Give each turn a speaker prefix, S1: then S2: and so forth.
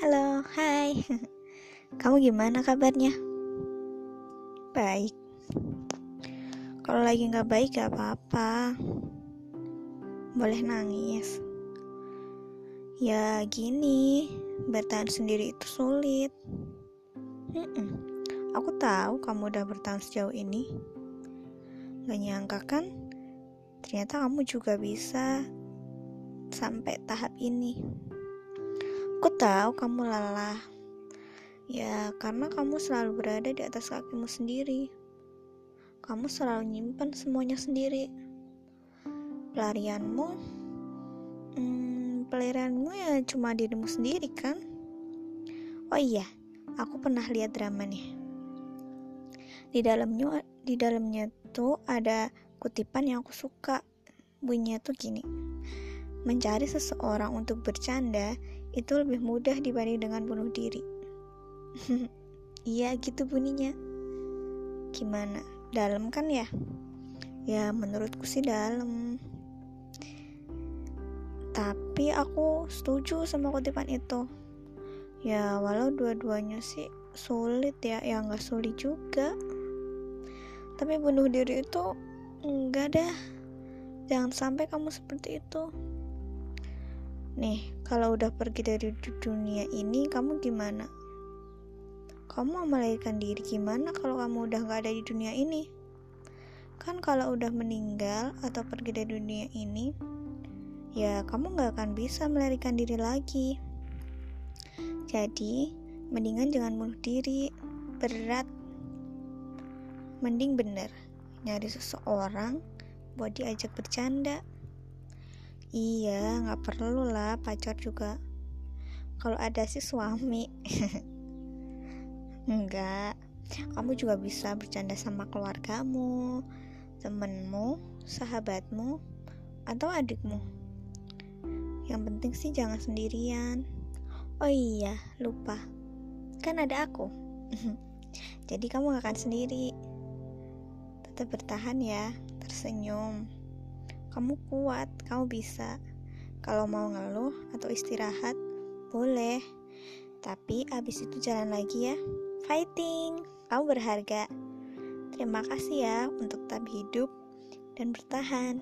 S1: Halo, hai. Kamu gimana kabarnya? Baik. Kalau lagi nggak baik gak apa-apa. Boleh nangis. Ya gini, bertahan sendiri itu sulit. Mm-mm. Aku tahu kamu udah bertahan sejauh ini. Gak nyangka kan? Ternyata kamu juga bisa sampai tahap ini. Aku tahu kamu lelah. Ya, karena kamu selalu berada di atas kakimu sendiri. Kamu selalu nyimpan semuanya sendiri. Pelarianmu, hmm, pelarianmu ya cuma dirimu sendiri kan? Oh iya, aku pernah lihat drama nih. Di dalamnya, di dalamnya tuh ada kutipan yang aku suka. Bunyinya tuh gini. Mencari seseorang untuk bercanda itu lebih mudah dibanding dengan bunuh diri. Iya, gitu bunyinya. Gimana? Dalam kan ya? Ya, menurutku sih dalam. Tapi aku setuju sama kutipan itu. Ya, walau dua-duanya sih sulit ya, ya nggak sulit juga. Tapi bunuh diri itu enggak dah. Jangan sampai kamu seperti itu. Nih, kalau udah pergi dari dunia ini, kamu gimana? Kamu mau melahirkan diri gimana kalau kamu udah gak ada di dunia ini? Kan kalau udah meninggal atau pergi dari dunia ini, ya kamu gak akan bisa melahirkan diri lagi. Jadi, mendingan jangan bunuh diri, berat. Mending bener, nyari seseorang buat diajak bercanda. Iya, nggak perlu lah pacar juga. Kalau ada sih suami. Enggak. Kamu juga bisa bercanda sama keluargamu, temenmu, sahabatmu, atau adikmu. Yang penting sih jangan sendirian. Oh iya, lupa. Kan ada aku. Jadi kamu gak akan sendiri. Tetap bertahan ya, tersenyum. Kamu kuat, kamu bisa. Kalau mau ngeluh atau istirahat, boleh. Tapi abis itu jalan lagi ya. Fighting, kamu berharga. Terima kasih ya untuk tetap hidup dan bertahan.